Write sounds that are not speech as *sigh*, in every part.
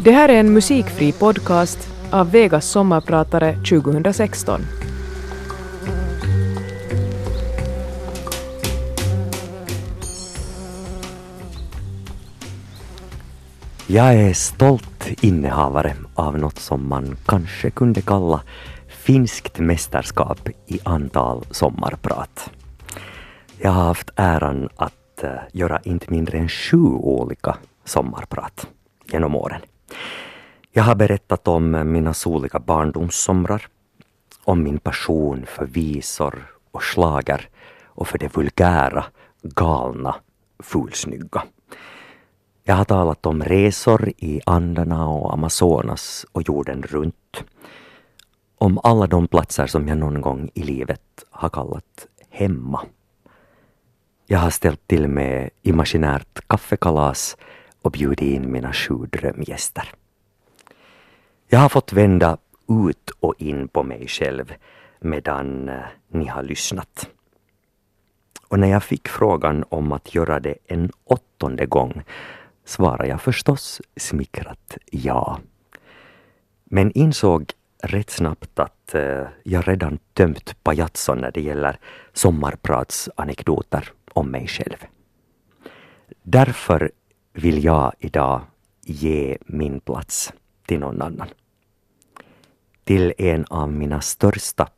Det här är en musikfri podcast av Vegas sommarpratare 2016. Jag är stolt innehavare av något som man kanske kunde kalla finskt mästerskap i antal sommarprat. Jag har haft äran att Eh, göra inte mindre än sju olika sommarprat genom åren. Jag har berättat om mina soliga barndomssomrar, om min passion för visor och slager och för det vulgära, galna, fulsnygga. Jag har talat om resor i Andarna och Amazonas och jorden runt. Om alla de platser som jag någon gång i livet har kallat hemma. Jag har ställt till med imaginärt kaffekalas och bjudit in mina sju drömgäster. Jag har fått vända ut och in på mig själv medan eh, ni har lyssnat. Och när jag fick frågan om att göra det en åttonde gång svarade jag förstås smickrat ja. Men insåg rätt snabbt att eh, jag redan tömt pajatson när det gäller sommarpratsanekdoter om mig själv. Därför vill jag idag ge min plats till någon annan. Till en av mina största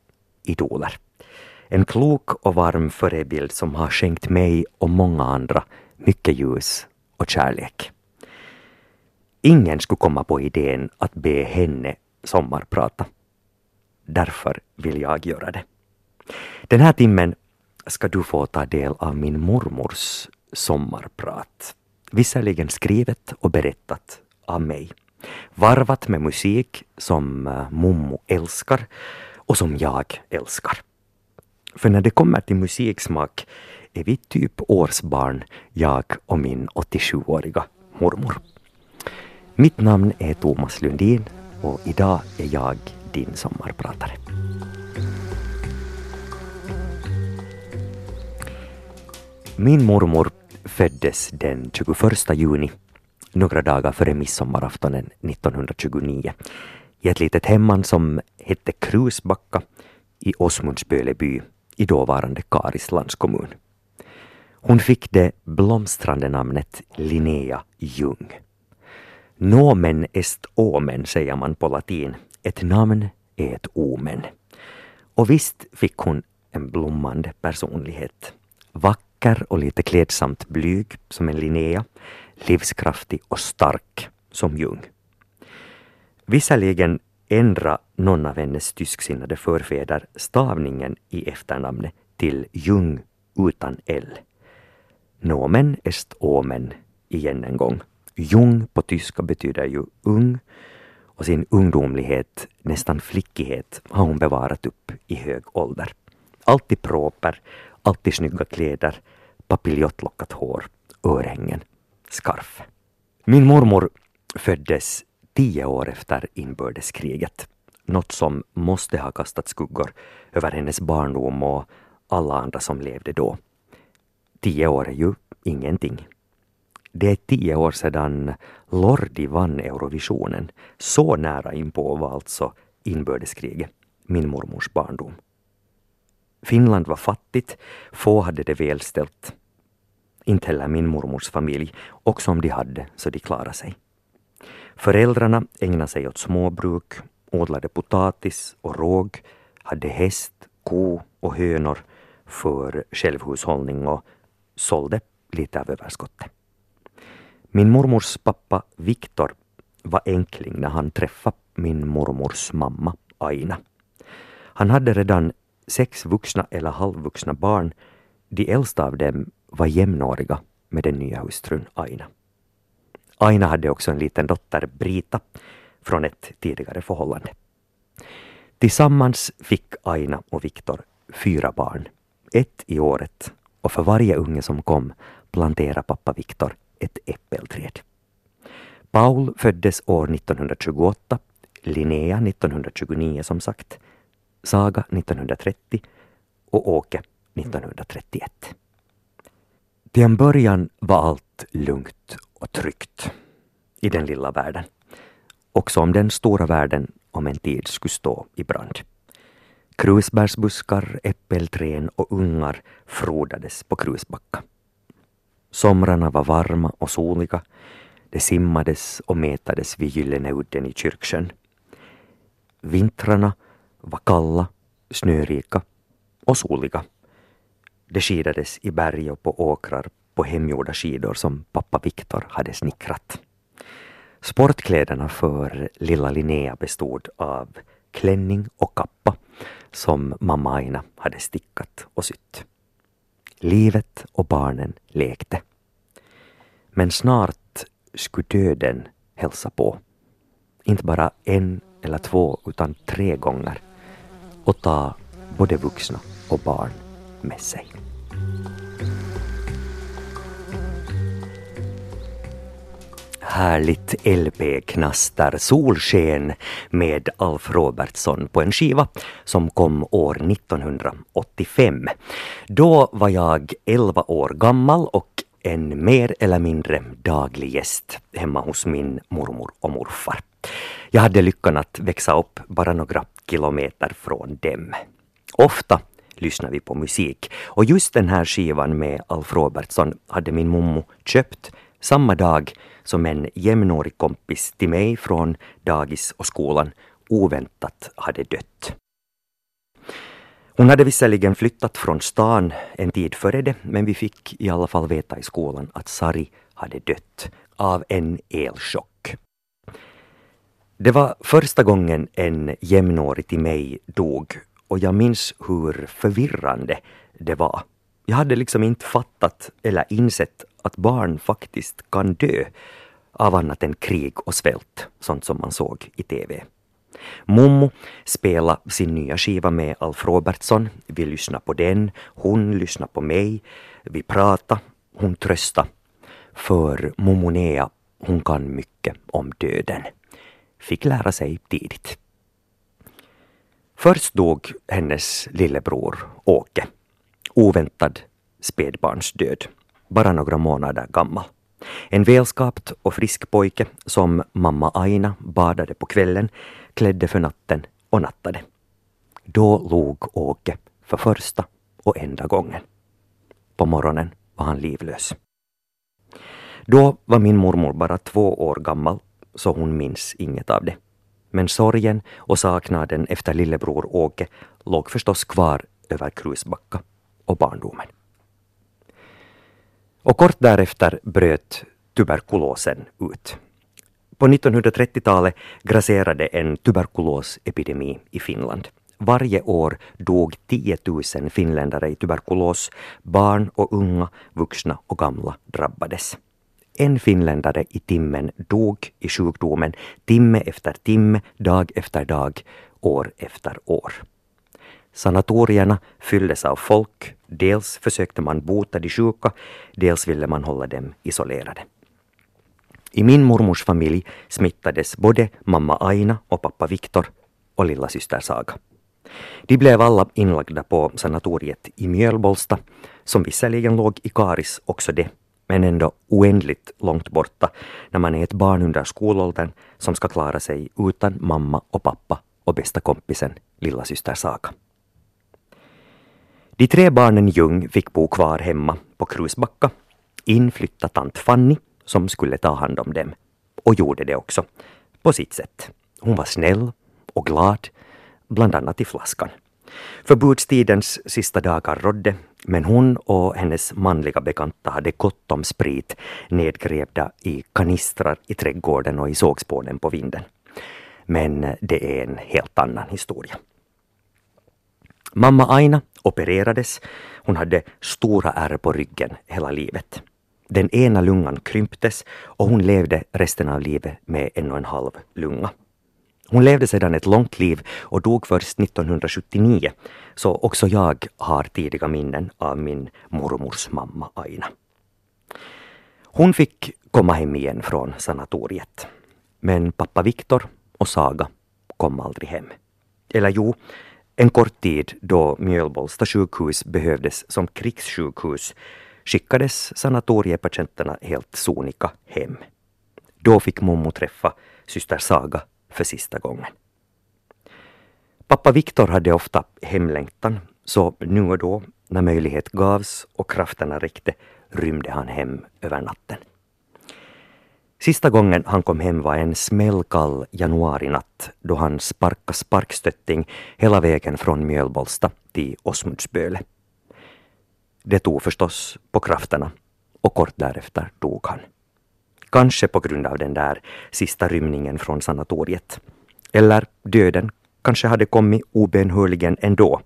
idoler. En klok och varm förebild som har skänkt mig och många andra mycket ljus och kärlek. Ingen skulle komma på idén att be henne sommarprata. Därför vill jag göra det. Den här timmen ska du få ta del av min mormors sommarprat. Visserligen skrivet och berättat av mig. Varvat med musik som eh, Mommo älskar och som jag älskar. För när det kommer till musiksmak är vi typ årsbarn, jag och min 87-åriga mormor. Mitt namn är Thomas Lundin och idag är jag din sommarpratare. Min mormor föddes den 21 juni, några dagar före midsommaraftonen 1929, i ett litet hemman som hette Krusbacka i Åsmundsböleby i dåvarande Karis landskommun. Hon fick det blomstrande namnet Linnea Ljung. Nomen est omen säger man på latin. Ett namn är ett omen. Och visst fick hon en blommande personlighet. Vacker och lite klädsamt blyg som en Linnea, livskraftig och stark som Jung. Visserligen ändra någon av hennes tysksinnade förfäder stavningen i efternamnet till Jung utan L. Nomen est omen igen en gång. Jung på tyska betyder ju ung och sin ungdomlighet, nästan flickighet, har hon bevarat upp i hög ålder. Alltid proper, alltid snygga kläder, papiljettlockat hår, örhängen, skarf. Min mormor föddes tio år efter inbördeskriget. Något som måste ha kastat skuggor över hennes barndom och alla andra som levde då. Tio år är ju ingenting. Det är tio år sedan Lordi vann Eurovisionen. Så nära inpå var alltså inbördeskriget, min mormors barndom. Finland var fattigt, få hade det välställt. Inte heller min mormors familj, och som de hade så de klarade sig. Föräldrarna ägnade sig åt småbruk, odlade potatis och råg, hade häst, ko och hönor för självhushållning och sålde lite av överskottet. Min mormors pappa Viktor var enkling när han träffade min mormors mamma Aina. Han hade redan sex vuxna eller halvvuxna barn. De äldsta av dem var jämnåriga med den nya hustrun Aina. Aina hade också en liten dotter, Brita, från ett tidigare förhållande. Tillsammans fick Aina och Viktor fyra barn, ett i året och för varje unge som kom planterade pappa Viktor ett äppelträd. Paul föddes år 1928, Linnea 1929 som sagt, Saga 1930 och Åke 1931. Till en början var allt lugnt och tryggt i den lilla världen. Också om den stora världen om en tid skulle stå i brand. Krusbärsbuskar, äppelträd och ungar frodades på Krusbacka. Somrarna var varma och soliga. Det simmades och metades vid Gyllene udden i Kyrksjön. Vintrarna var kalla, snörika och soliga. Det skidades i berg och på åkrar på hemgjorda skidor som pappa Viktor hade snickrat. Sportkläderna för lilla Linnea bestod av klänning och kappa som mamma Aina hade stickat och sytt. Livet och barnen lekte. Men snart skulle döden hälsa på. Inte bara en eller två utan tre gånger och ta både vuxna och barn med sig. härligt LP-knaster Solsken med Alf Robertsson på en skiva som kom år 1985. Då var jag 11 år gammal och en mer eller mindre daglig gäst hemma hos min mormor och morfar. Jag hade lyckan att växa upp bara några kilometer från dem. Ofta lyssnar vi på musik och just den här skivan med Alf Robertsson hade min mommo köpt samma dag som en jämnårig kompis till mig från dagis och skolan oväntat hade dött. Hon hade visserligen flyttat från stan en tid före det, men vi fick i alla fall veta i skolan att Sari hade dött av en elchock. Det var första gången en jämnårig till mig dog och jag minns hur förvirrande det var. Jag hade liksom inte fattat eller insett att barn faktiskt kan dö av annat än krig och svält, sånt som man såg i TV. Mommo spelade sin nya skiva med Alf Robertsson. Vi lyssnade på den, hon lyssnade på mig. Vi pratade, hon tröstade. För Momo Nea, hon kan mycket om döden. Fick lära sig tidigt. Först dog hennes lillebror Åke. Oväntad spädbarnsdöd. Bara några månader gammal. En välskapt och frisk pojke som mamma Aina badade på kvällen, klädde för natten och nattade. Då log Åke för första och enda gången. På morgonen var han livlös. Då var min mormor bara två år gammal, så hon minns inget av det. Men sorgen och saknaden efter lillebror Åke låg förstås kvar över Krusbacka och barndomen. Och kort därefter bröt tuberkulosen ut. På 1930-talet grasserade en tuberkulosepidemi i Finland. Varje år dog 10 000 finländare i tuberkulos. Barn och unga, vuxna och gamla drabbades. En finländare i timmen dog i sjukdomen timme efter timme, dag efter dag, år efter år. Sanatorierna fylldes av folk. Dels försökte man bota de sjuka, dels ville man hålla dem isolerade. I min mormors familj smittades både mamma Aina och pappa Viktor och lilla syster Saga. De blev alla inlagda på sanatoriet i Mjölbolsta, som visserligen låg i Karis också det, men ändå oändligt långt borta när man är ett barn under skolåldern som ska klara sig utan mamma och pappa och bästa kompisen lilla syster Saga. De tre barnen Ljung fick bo kvar hemma på Krusbacka. Inflytta tant Fanny, som skulle ta hand om dem. Och gjorde det också, på sitt sätt. Hon var snäll och glad, bland annat i flaskan. Förbudstidens sista dagar rådde, men hon och hennes manliga bekanta hade gott om sprit nedgrävda i kanistrar i trädgården och i sågspånen på vinden. Men eh, det är en helt annan historia. Mamma Aina opererades. Hon hade stora ärr på ryggen hela livet. Den ena lungan krymptes och hon levde resten av livet med en och en halv lunga. Hon levde sedan ett långt liv och dog först 1979, så också jag har tidiga minnen av min mormors mamma Aina. Hon fick komma hem igen från sanatoriet. Men pappa Viktor och Saga kom aldrig hem. Eller jo, en kort tid då Mjölbolsta sjukhus behövdes som krigssjukhus skickades sanatoriepatienterna helt sonika hem. Då fick Mommo träffa syster Saga för sista gången. Pappa Viktor hade ofta hemlängtan, så nu och då, när möjlighet gavs och krafterna räckte, rymde han hem över natten. Sista gången han kom hem var en smällkall januarinatt då han sparkade sparkstötting hela vägen från Mjölbolsta till Osmundsböle. Det tog förstås på krafterna och kort därefter dog han. Kanske på grund av den där sista rymningen från sanatoriet. Eller döden kanske hade kommit obönhörligen ändå.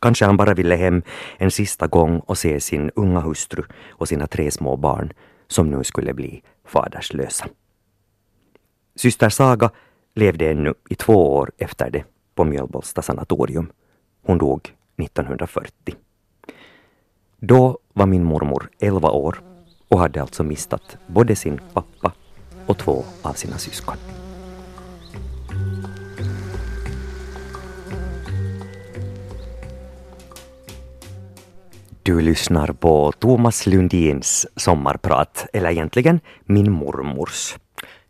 Kanske han bara ville hem en sista gång och se sin unga hustru och sina tre små barn som nu skulle bli faderslösa. Syster Saga levde ännu i två år efter det på Mjölbolsta sanatorium. Hon dog 1940. Då var min mormor 11 år och hade alltså mistat både sin pappa och två av sina syskon. Du lyssnar på Thomas Lundins sommarprat, eller egentligen min mormors.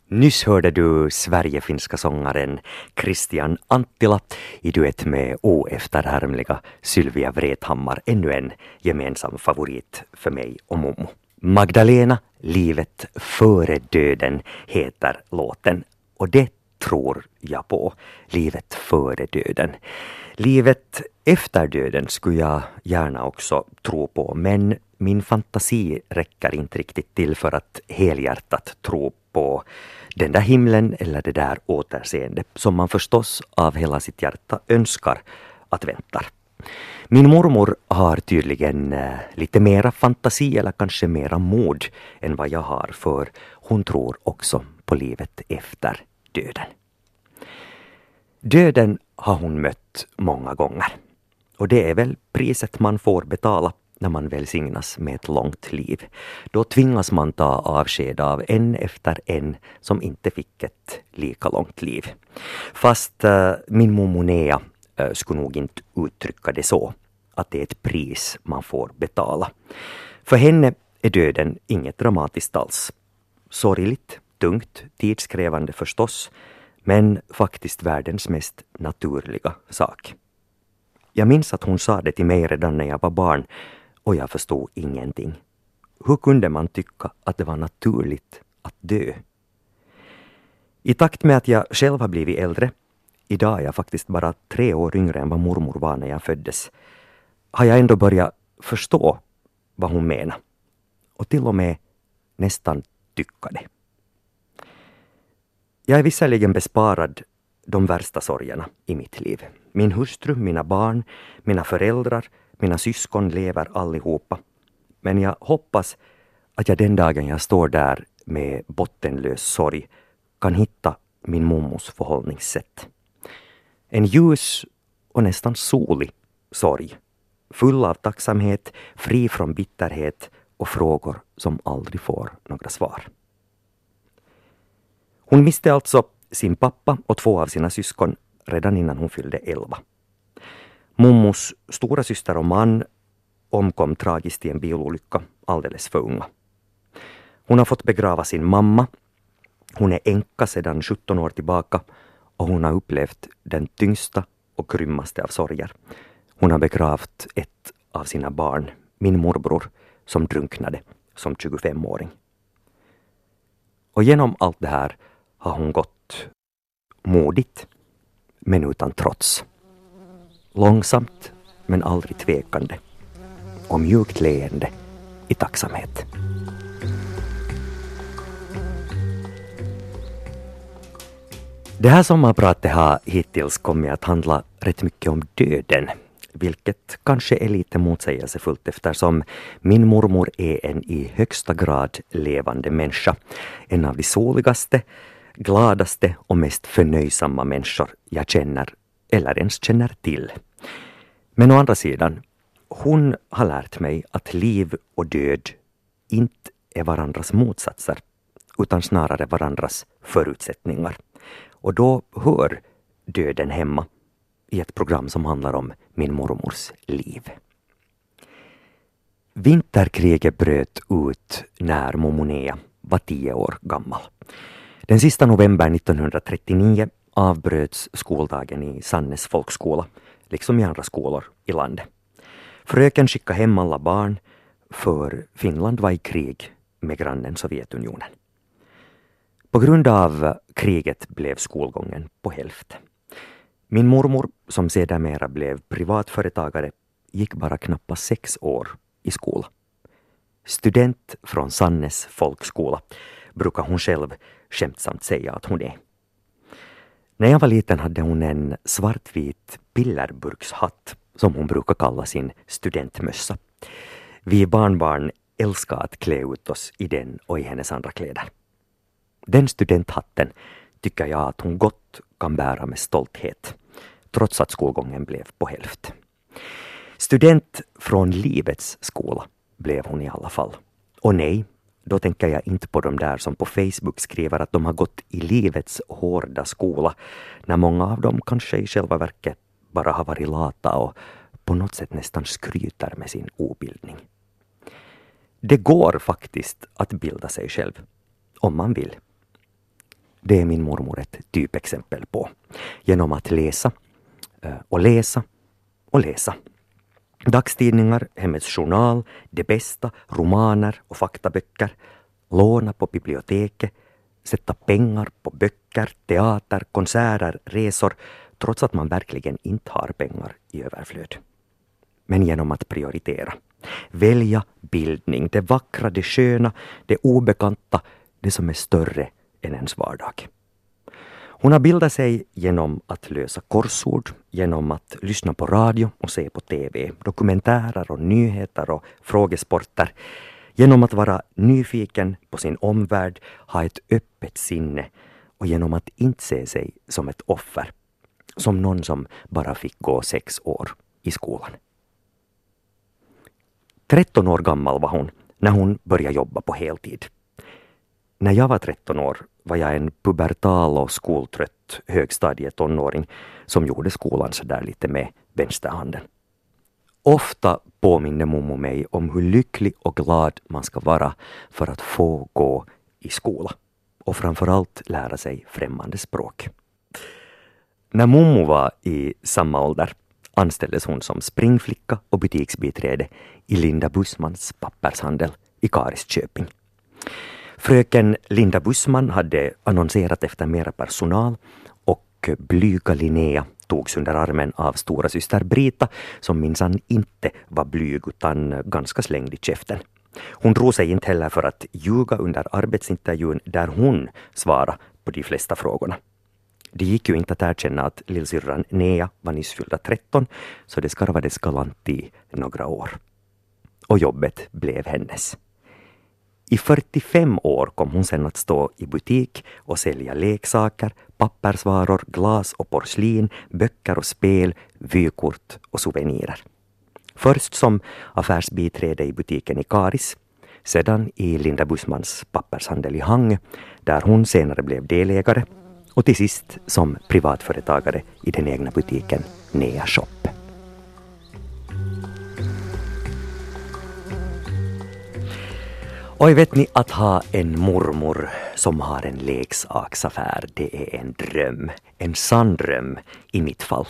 Nyss hörde du Sverigefinska sångaren Christian Anttila i duett med oefterhärmliga Sylvia Vrethammar, ännu en gemensam favorit för mig och mommo. Magdalena, Livet före döden heter låten och det tror jag på. Livet före döden. Livet efter döden skulle jag gärna också tro på, men min fantasi räcker inte riktigt till för att helhjärtat tro på den där himlen eller det där återseende som man förstås av hela sitt hjärta önskar att väntar. Min mormor har tydligen eh, lite mera fantasi eller kanske mera mod än vad jag har för hon tror också på livet efter döden. Döden har hon mött många gånger. Och det är väl priset man får betala när man välsignas med ett långt liv. Då tvingas man ta avsked av en efter en som inte fick ett lika långt liv. Fast äh, min mormor Nea Eh, skulle nog inte uttrycka det så, att det är ett pris man får betala. För henne är döden inget dramatiskt alls. Sorgligt, tungt, tidskrävande förstås, men faktiskt världens mest naturliga sak. Jag minns att hon sa det till mig redan när jag var barn och jag förstod ingenting. Hur kunde man tycka att det var naturligt att dö? I takt med att jag själv har blivit äldre, idag är jag faktiskt bara tre år yngre än vad mormor var när jag föddes, har jag ändå börjat förstå vad hon menade. Och till och med nästan tycka det. Jag är visserligen besparad de värsta sorgerna i mitt liv. Min hustru, mina barn, mina föräldrar, mina syskon lever allihopa. Men jag hoppas att jag den dagen jag står där med bottenlös sorg kan hitta min mommos förhållningssätt. En ljus och nästan solig sorg. Full av tacksamhet, fri från bitterhet och frågor som aldrig får några svar. Hon miste alltså sin pappa och två av sina syskon redan innan hon fyllde elva. Mommos stora syster och man omkom tragiskt i en bilolycka alldeles för unga. Hon har fått begrava sin mamma. Hon är änka sedan 17 år tillbaka och hon har upplevt den tyngsta och grymmaste av sorger. Hon har begravt ett av sina barn, min morbror, som drunknade som 25-åring. Och genom allt det här har hon gått modigt, men utan trots. Långsamt, men aldrig tvekande. Och mjukt leende i tacksamhet. Det här sommarpratet har hittills kommit att handla rätt mycket om döden, vilket kanske är lite motsägelsefullt eftersom min mormor är en i högsta grad levande människa. En av de soligaste, gladaste och mest förnöjsamma människor jag känner eller ens känner till. Men å andra sidan, hon har lärt mig att liv och död inte är varandras motsatser utan snarare varandras förutsättningar. Och då hör döden hemma i ett program som handlar om min mormors liv. Vinterkriget bröt ut när Momonea var tio år gammal. Den sista november 1939 avbröts skoldagen i Sannes folkskola, liksom i andra skolor i landet. Fröken skickade hem alla barn, för Finland var i krig med grannen Sovjetunionen. På grund av kriget blev skolgången på hälften. Min mormor, som sedermera blev privatföretagare, gick bara knappt sex år i skola. Student från Sannes folkskola brukar hon själv skämtsamt säga att hon är. När jag var liten hade hon en svartvit pillerburkshatt som hon brukar kalla sin studentmössa. Vi barnbarn älskar att klä ut oss i den och i hennes andra kläder. Den studenthatten tycker jag att hon gott kan bära med stolthet, trots att skolgången blev på hälft. Student från livets skola blev hon i alla fall. Och nej, då tänker jag inte på de där som på Facebook skriver att de har gått i livets hårda skola, när många av dem kanske i själva verket bara har varit lata och på något sätt nästan skryter med sin obildning. Det går faktiskt att bilda sig själv, om man vill. Det är min mormor ett typexempel på. Genom att läsa eh, och läsa och läsa. Dagstidningar, Hemmets Journal, Det Bästa, romaner och faktaböcker, låna på biblioteket, sätta pengar på böcker, teater, konserter, resor, trots att man verkligen inte har pengar i överflöd. Men genom att prioritera. Välja bildning, det vackra, det sköna, det obekanta, det som är större än ens vardag. Hon har bildat sig genom att lösa korsord, genom att lyssna på radio och se på TV, dokumentärer och nyheter och frågesporter, genom att vara nyfiken på sin omvärld, ha ett öppet sinne och genom att inte se sig som ett offer, som någon som bara fick gå sex år i skolan. 13 år gammal var hon när hon började jobba på heltid. När jag var 13 år var jag en pubertal och skoltrött högstadietonåring som gjorde skolan så där lite med vänsterhanden. Ofta påminner Momo mig om hur lycklig och glad man ska vara för att få gå i skola och framförallt lära sig främmande språk. När Momo var i samma ålder anställdes hon som springflicka och butiksbiträde i Linda Bussmans pappershandel i Karisköping. Fröken Linda Bussman hade annonserat efter mera personal och blyga Linnea togs under armen av stora syster Brita som minsann inte var blyg utan ganska slängd i käften. Hon drog sig inte heller för att ljuga under arbetsintervjun där hon svarade på de flesta frågorna. Det gick ju inte att erkänna att lillsyrran Nea var nyss fyllda 13 så det skarvades galant i några år. Och jobbet blev hennes. I 45 år kom hon sen att stå i butik och sälja leksaker, pappersvaror, glas och porslin, böcker och spel, vykort och souvenirer. Först som affärsbiträde i butiken i Karis, sedan i Linda Bussmans pappershandel i Hangö, där hon senare blev delägare, och till sist som privatföretagare i den egna butiken Nea Shop. Oj, vet ni att ha en mormor som har en leksaksaffär, det är en dröm. En sann dröm i mitt fall.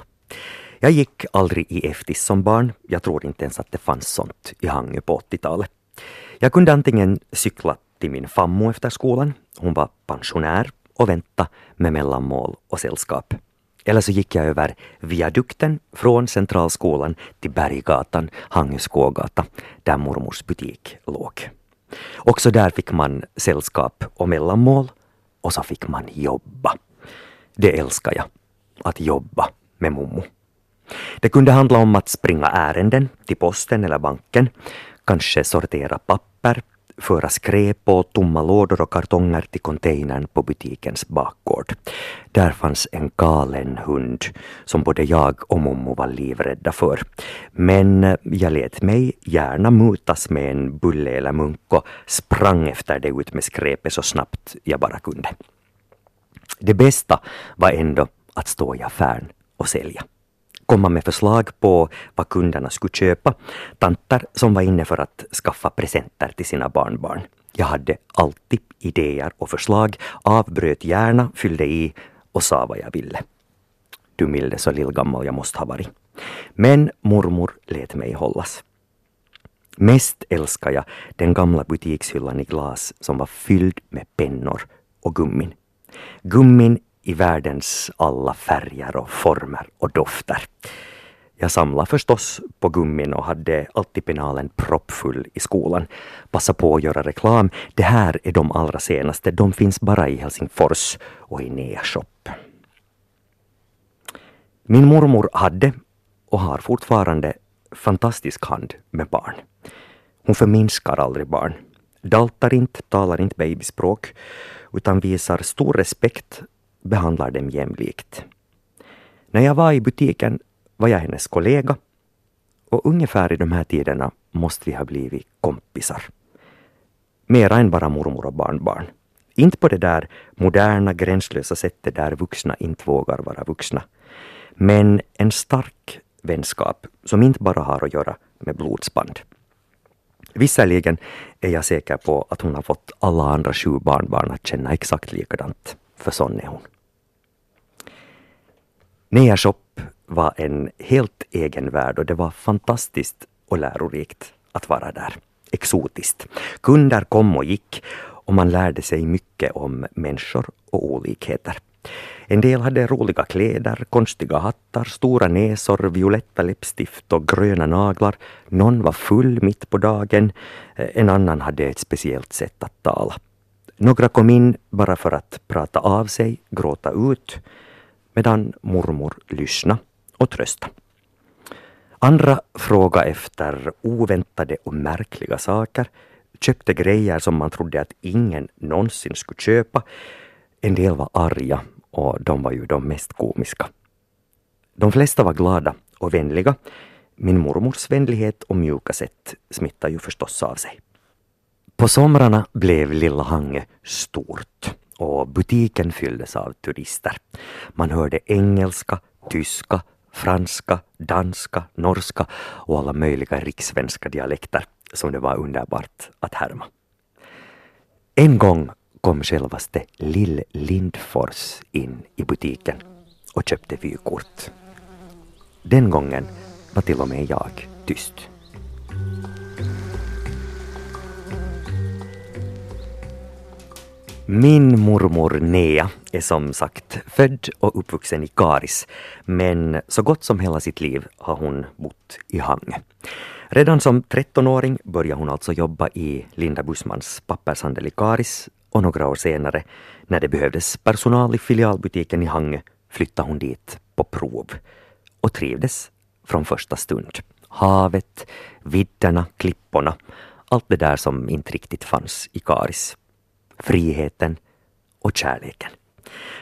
Jag gick aldrig i eftis som barn. Jag tror inte ens att det fanns sånt i Hangö på 80-talet. Jag kunde antingen cykla till min fammo efter skolan, hon var pensionär, och vänta med mellanmål och sällskap. Eller så gick jag över viadukten från Centralskolan till Berggatan, Hangö Skågata, där mormors butik låg. Också där fick man sällskap och mellanmål och så fick man jobba. Det älskar jag, att jobba med mommo. Det kunde handla om att springa ärenden till posten eller banken, kanske sortera papper, föra skräp och tomma lådor och kartonger till containern på butikens bakgård. Där fanns en galen hund som både jag och mommo var livrädda för. Men jag lät mig gärna mutas med en bulle eller munk och sprang efter det ut med skräpet så snabbt jag bara kunde. Det bästa var ändå att stå i affären och sälja komma med förslag på vad kunderna skulle köpa. Tanter som var inne för att skaffa presenter till sina barnbarn. Jag hade alltid idéer och förslag, avbröt gärna, fyllde i och sa vad jag ville. Du milde så lillgammal jag måste ha varit. Men mormor lät mig hållas. Mest älskar jag den gamla butikshyllan i glas som var fylld med pennor och gummin. Gummin i världens alla färger och former och dofter. Jag samlade förstås på gummin och hade alltid penalen proppfull i skolan. Passa på att göra reklam. Det här är de allra senaste. De finns bara i Helsingfors och i Nea Shop. Min mormor hade och har fortfarande fantastisk hand med barn. Hon förminskar aldrig barn. Daltar inte, talar inte babyspråk, utan visar stor respekt, behandlar dem jämlikt. När jag var i butiken var jag hennes kollega och ungefär i de här tiderna måste vi ha blivit kompisar. Mera än bara mormor och barnbarn. Inte på det där moderna, gränslösa sättet där vuxna inte vågar vara vuxna. Men en stark vänskap som inte bara har att göra med blodsband. Visserligen är jag säker på att hon har fått alla andra sju barnbarn att känna exakt likadant, för sån är hon. Nea Shop var en helt egen värld och det var fantastiskt och lärorikt att vara där. Exotiskt. Kunder kom och gick och man lärde sig mycket om människor och olikheter. En del hade roliga kläder, konstiga hattar, stora näsor, violetta läppstift och gröna naglar. Någon var full mitt på dagen. En annan hade ett speciellt sätt att tala. Några kom in bara för att prata av sig, gråta ut, medan mormor lyssnade och tröstade. Andra frågade efter oväntade och märkliga saker, köpte grejer som man trodde att ingen någonsin skulle köpa. En del var arga och de var ju de mest komiska. De flesta var glada och vänliga. Min mormors vänlighet och mjuka sätt smittade ju förstås av sig. På somrarna blev Lilla Hangö stort och butiken fylldes av turister. Man hörde engelska, tyska, franska, danska, norska och alla möjliga rikssvenska dialekter som det var underbart att härma. En gång kom självaste Lill Lindfors in i butiken och köpte vykort. Den gången var till och med jag tyst. Min mormor Nea är som sagt född och uppvuxen i Karis, men så gott som hela sitt liv har hon bott i Hangö. Redan som 13-åring började hon alltså jobba i Linda Bussmans pappershandel i Karis och några år senare, när det behövdes personal i filialbutiken i Hangö, flyttade hon dit på prov och trivdes från första stund. Havet, vidderna, klipporna, allt det där som inte riktigt fanns i Karis. Friheten och kärleken.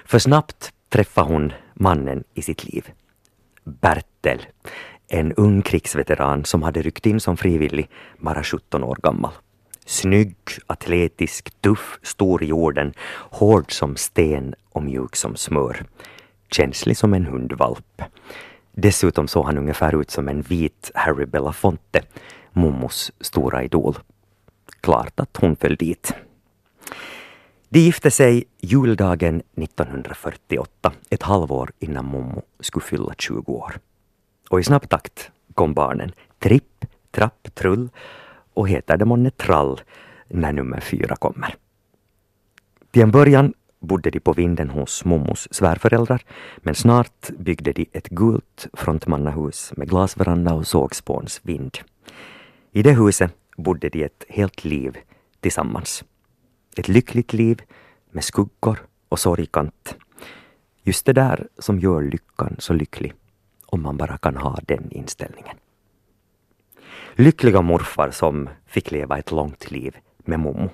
För snabbt träffade hon mannen i sitt liv. Bertel, en ung krigsveteran som hade ryckt in som frivillig, bara 17 år gammal. Snygg, atletisk, tuff, stor i jorden, hård som sten och mjuk som smör. Känslig som en hundvalp. Dessutom såg han ungefär ut som en vit Harry Belafonte, Mommos stora idol. Klart att hon föll dit. De gifte sig juldagen 1948, ett halvår innan Mommo skulle fylla 20 år. Och i snabb takt kom barnen. Tripp, trapp, trull och heter det månne trall när nummer fyra kommer. Till en början bodde de på vinden hos Mommos svärföräldrar, men snart byggde de ett gult frontmannahus med glasveranda och sågspånsvind. I det huset bodde de ett helt liv tillsammans. Ett lyckligt liv med skuggor och sorgkant. Just det där som gör lyckan så lycklig, om man bara kan ha den inställningen. Lyckliga morfar som fick leva ett långt liv med Momo.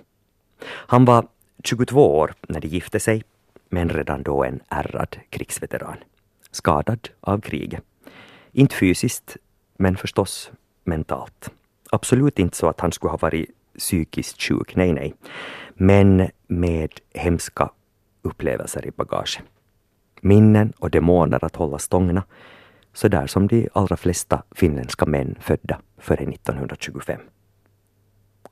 Han var 22 år när de gifte sig, men redan då en ärrad krigsveteran. Skadad av kriget. Inte fysiskt, men förstås mentalt. Absolut inte så att han skulle ha varit psykiskt sjuk, nej, nej. Men med hemska upplevelser i bagage. Minnen och demoner att hålla stångna, så där som de allra flesta finländska män födda före 1925.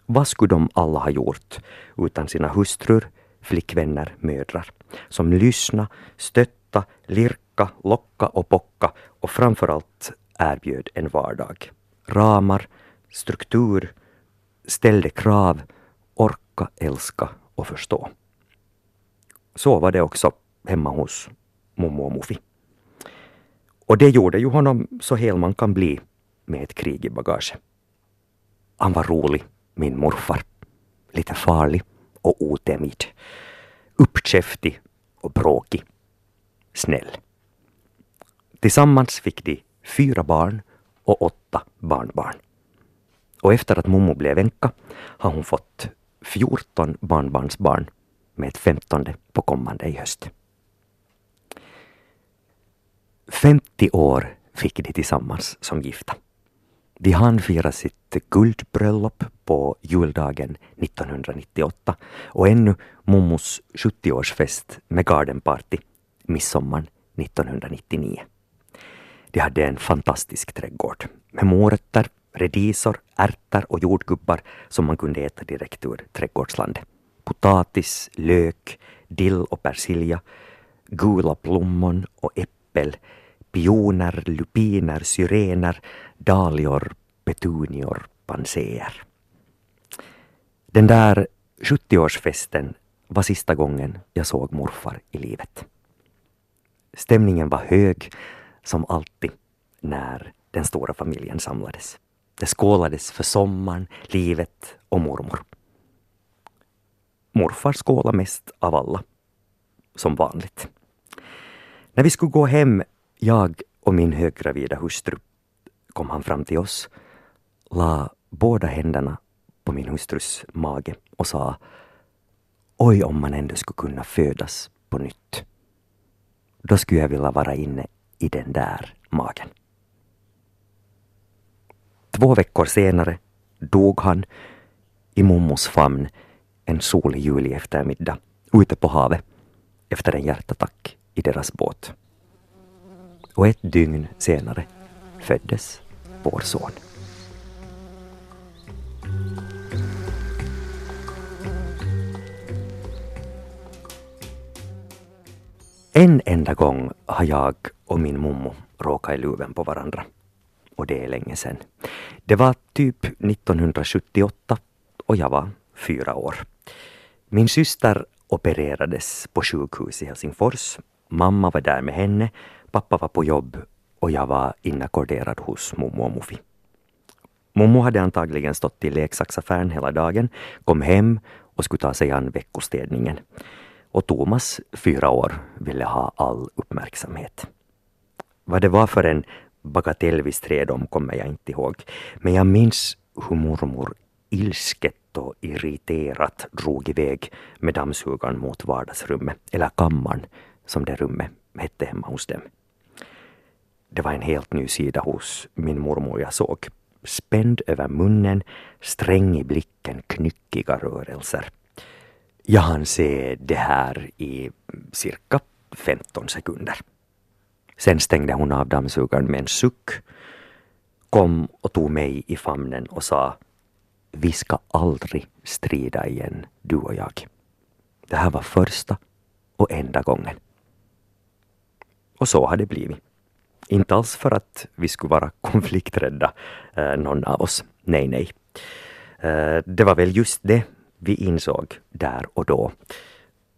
Vad skulle de alla ha gjort utan sina hustrur, flickvänner, mödrar, som lyssna, stötta, lirka, locka och pocka och framförallt erbjöd en vardag. Ramar, struktur, ställde krav, orka, älska och förstå. Så var det också hemma hos Momo och Mufi. Och det gjorde ju honom så hel man kan bli med ett krig i bagage. Han var rolig, min morfar. Lite farlig och otämjd. Uppkäftig och bråkig. Snäll. Tillsammans fick de fyra barn och åtta barnbarn. Och efter att Momo blev änka har hon fått 14 barnbarnsbarn med ett femtonde på kommande i höst. 50 år fick de tillsammans som gifta. De hann fira sitt guldbröllop på juldagen 1998 och ännu Mommos 70-årsfest med gardenparty midsommar 1999. De hade en fantastisk trädgård med morötter, redisor, ärtor och jordgubbar som man kunde äta direkt ur trädgårdslandet. Potatis, lök, dill och persilja, gula plommon och äppel, pioner, lupiner, syrener, dahlior, petunior, panseer. Den där 70-årsfesten var sista gången jag såg morfar i livet. Stämningen var hög, som alltid, när den stora familjen samlades. Det skålades för sommaren, livet och mormor. Morfar skålade mest av alla, som vanligt. När vi skulle gå hem, jag och min höggravida hustru, kom han fram till oss, la båda händerna på min hustrus mage och sa Oj, om man ändå skulle kunna födas på nytt. Då skulle jag vilja vara inne i den där magen. Två veckor senare dog han i mommos famn en solig juli eftermiddag ute på havet efter en hjärtattack i deras båt. Och ett dygn senare föddes vår son. En enda gång har jag och min mommo råkat i luven på varandra. Och det är länge sedan. Det var typ 1978 och jag var fyra år. Min syster opererades på sjukhus i Helsingfors. Mamma var där med henne, pappa var på jobb och jag var inackorderad hos mommo och Mufi. Mommo hade antagligen stått i leksaksaffären hela dagen, kom hem och skulle ta sig an veckostädningen. Och Thomas, fyra år, ville ha all uppmärksamhet. Vad det var för en bagatell vi stred om kommer jag inte ihåg, men jag minns hur mormor ilsket och irriterat drog iväg med dammsugaren mot vardagsrummet, eller kammaren som det rummet hette hemma hos dem. Det var en helt ny sida hos min mormor jag såg. Spänd över munnen, sträng i blicken, knyckiga rörelser. Jag hann se det här i cirka 15 sekunder. Sen stängde hon av dammsugaren med en suck, kom och tog mig i famnen och sa Vi ska aldrig strida igen, du och jag. Det här var första och enda gången. Och så har det blivit. Inte alls för att vi skulle vara *laughs* konflikträdda, eh, någon av oss. Nej, nej. Eh, det var väl just det vi insåg där och då.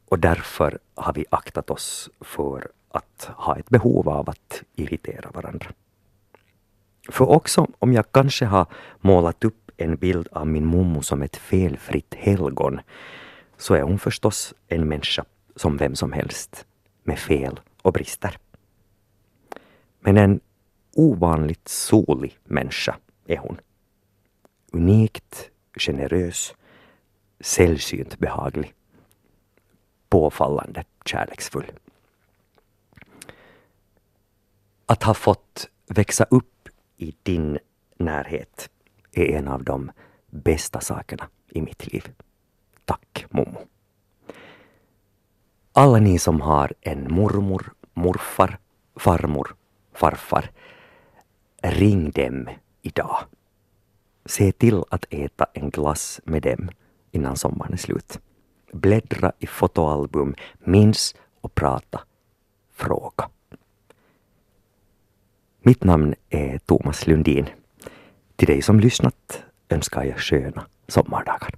Och därför har vi aktat oss för att ha ett behov av att irritera varandra. För också om jag kanske har målat upp en bild av min mommo som ett felfritt helgon så är hon förstås en människa som vem som helst med fel och brister. Men en ovanligt solig människa är hon. Unikt generös, sällsynt behaglig, påfallande kärleksfull. Att ha fått växa upp i din närhet är en av de bästa sakerna i mitt liv. Tack Momo. Alla ni som har en mormor, morfar, farmor, farfar ring dem idag. Se till att äta en glass med dem innan sommaren är slut. Bläddra i fotoalbum, minns och prata. Fråga. Mitt namn är Thomas Lundin. Till dig som lyssnat önskar jag sköna sommardagar.